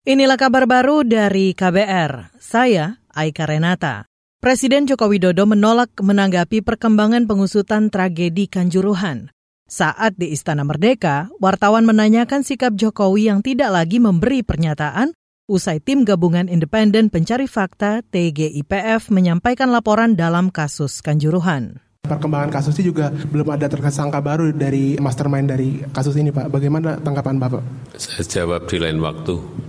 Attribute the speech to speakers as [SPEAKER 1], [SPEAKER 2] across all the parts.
[SPEAKER 1] Inilah kabar baru dari KBR. Saya Aika Renata. Presiden Joko Widodo menolak menanggapi perkembangan pengusutan tragedi Kanjuruhan. Saat di Istana Merdeka, wartawan menanyakan sikap Jokowi yang tidak lagi memberi pernyataan usai tim gabungan independen pencari fakta TGIPF menyampaikan laporan dalam kasus Kanjuruhan.
[SPEAKER 2] Perkembangan kasusnya juga belum ada tersangka baru dari mastermind dari kasus ini Pak. Bagaimana tanggapan Bapak?
[SPEAKER 3] Saya jawab di lain waktu.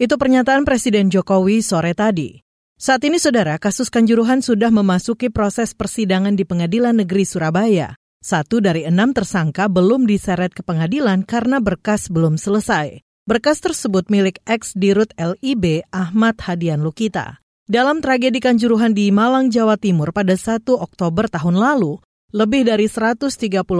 [SPEAKER 1] Itu pernyataan Presiden Jokowi sore tadi. Saat ini, saudara, kasus Kanjuruhan sudah memasuki proses persidangan di Pengadilan Negeri Surabaya. Satu dari enam tersangka belum diseret ke pengadilan karena berkas belum selesai. Berkas tersebut milik ex-dirut LIB Ahmad Hadian Lukita. Dalam tragedi Kanjuruhan di Malang, Jawa Timur pada 1 Oktober tahun lalu, lebih dari 130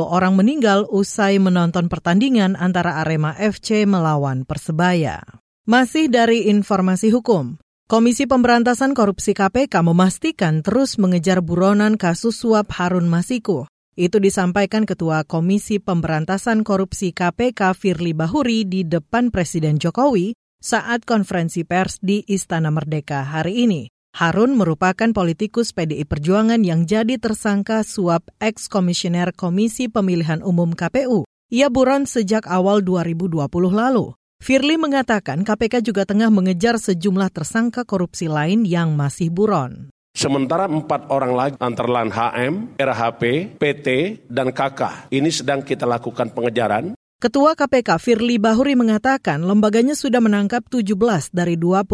[SPEAKER 1] orang meninggal usai menonton pertandingan antara Arema FC melawan Persebaya. Masih dari informasi hukum, Komisi Pemberantasan Korupsi KPK memastikan terus mengejar buronan kasus suap Harun Masiku. Itu disampaikan Ketua Komisi Pemberantasan Korupsi KPK Firly Bahuri di depan Presiden Jokowi saat konferensi pers di Istana Merdeka hari ini. Harun merupakan politikus PDI Perjuangan yang jadi tersangka suap ex-komisioner Komisi Pemilihan Umum KPU. Ia buron sejak awal 2020 lalu. Firly mengatakan KPK juga tengah mengejar sejumlah tersangka korupsi lain yang masih buron.
[SPEAKER 4] Sementara empat orang lagi antara HM, RHP, PT, dan KK ini sedang kita lakukan pengejaran
[SPEAKER 1] Ketua KPK Firly Bahuri mengatakan lembaganya sudah menangkap 17 dari 21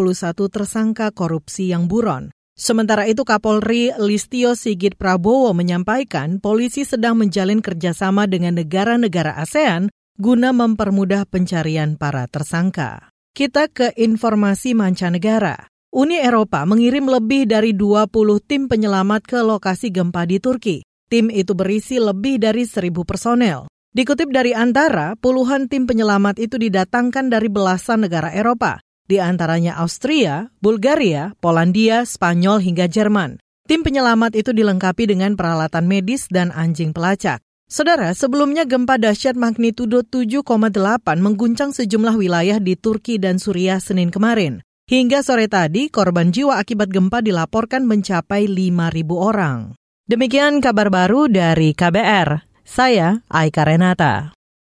[SPEAKER 1] tersangka korupsi yang buron. Sementara itu Kapolri Listio Sigit Prabowo menyampaikan polisi sedang menjalin kerjasama dengan negara-negara ASEAN guna mempermudah pencarian para tersangka. Kita ke informasi mancanegara. Uni Eropa mengirim lebih dari 20 tim penyelamat ke lokasi gempa di Turki. Tim itu berisi lebih dari 1000 personel. Dikutip dari Antara, puluhan tim penyelamat itu didatangkan dari belasan negara Eropa, di antaranya Austria, Bulgaria, Polandia, Spanyol hingga Jerman. Tim penyelamat itu dilengkapi dengan peralatan medis dan anjing pelacak. Saudara, sebelumnya gempa dahsyat magnitudo 7,8 mengguncang sejumlah wilayah di Turki dan Suriah Senin kemarin. Hingga sore tadi, korban jiwa akibat gempa dilaporkan mencapai 5.000 orang. Demikian kabar baru dari KBR. Saya Aika Renata.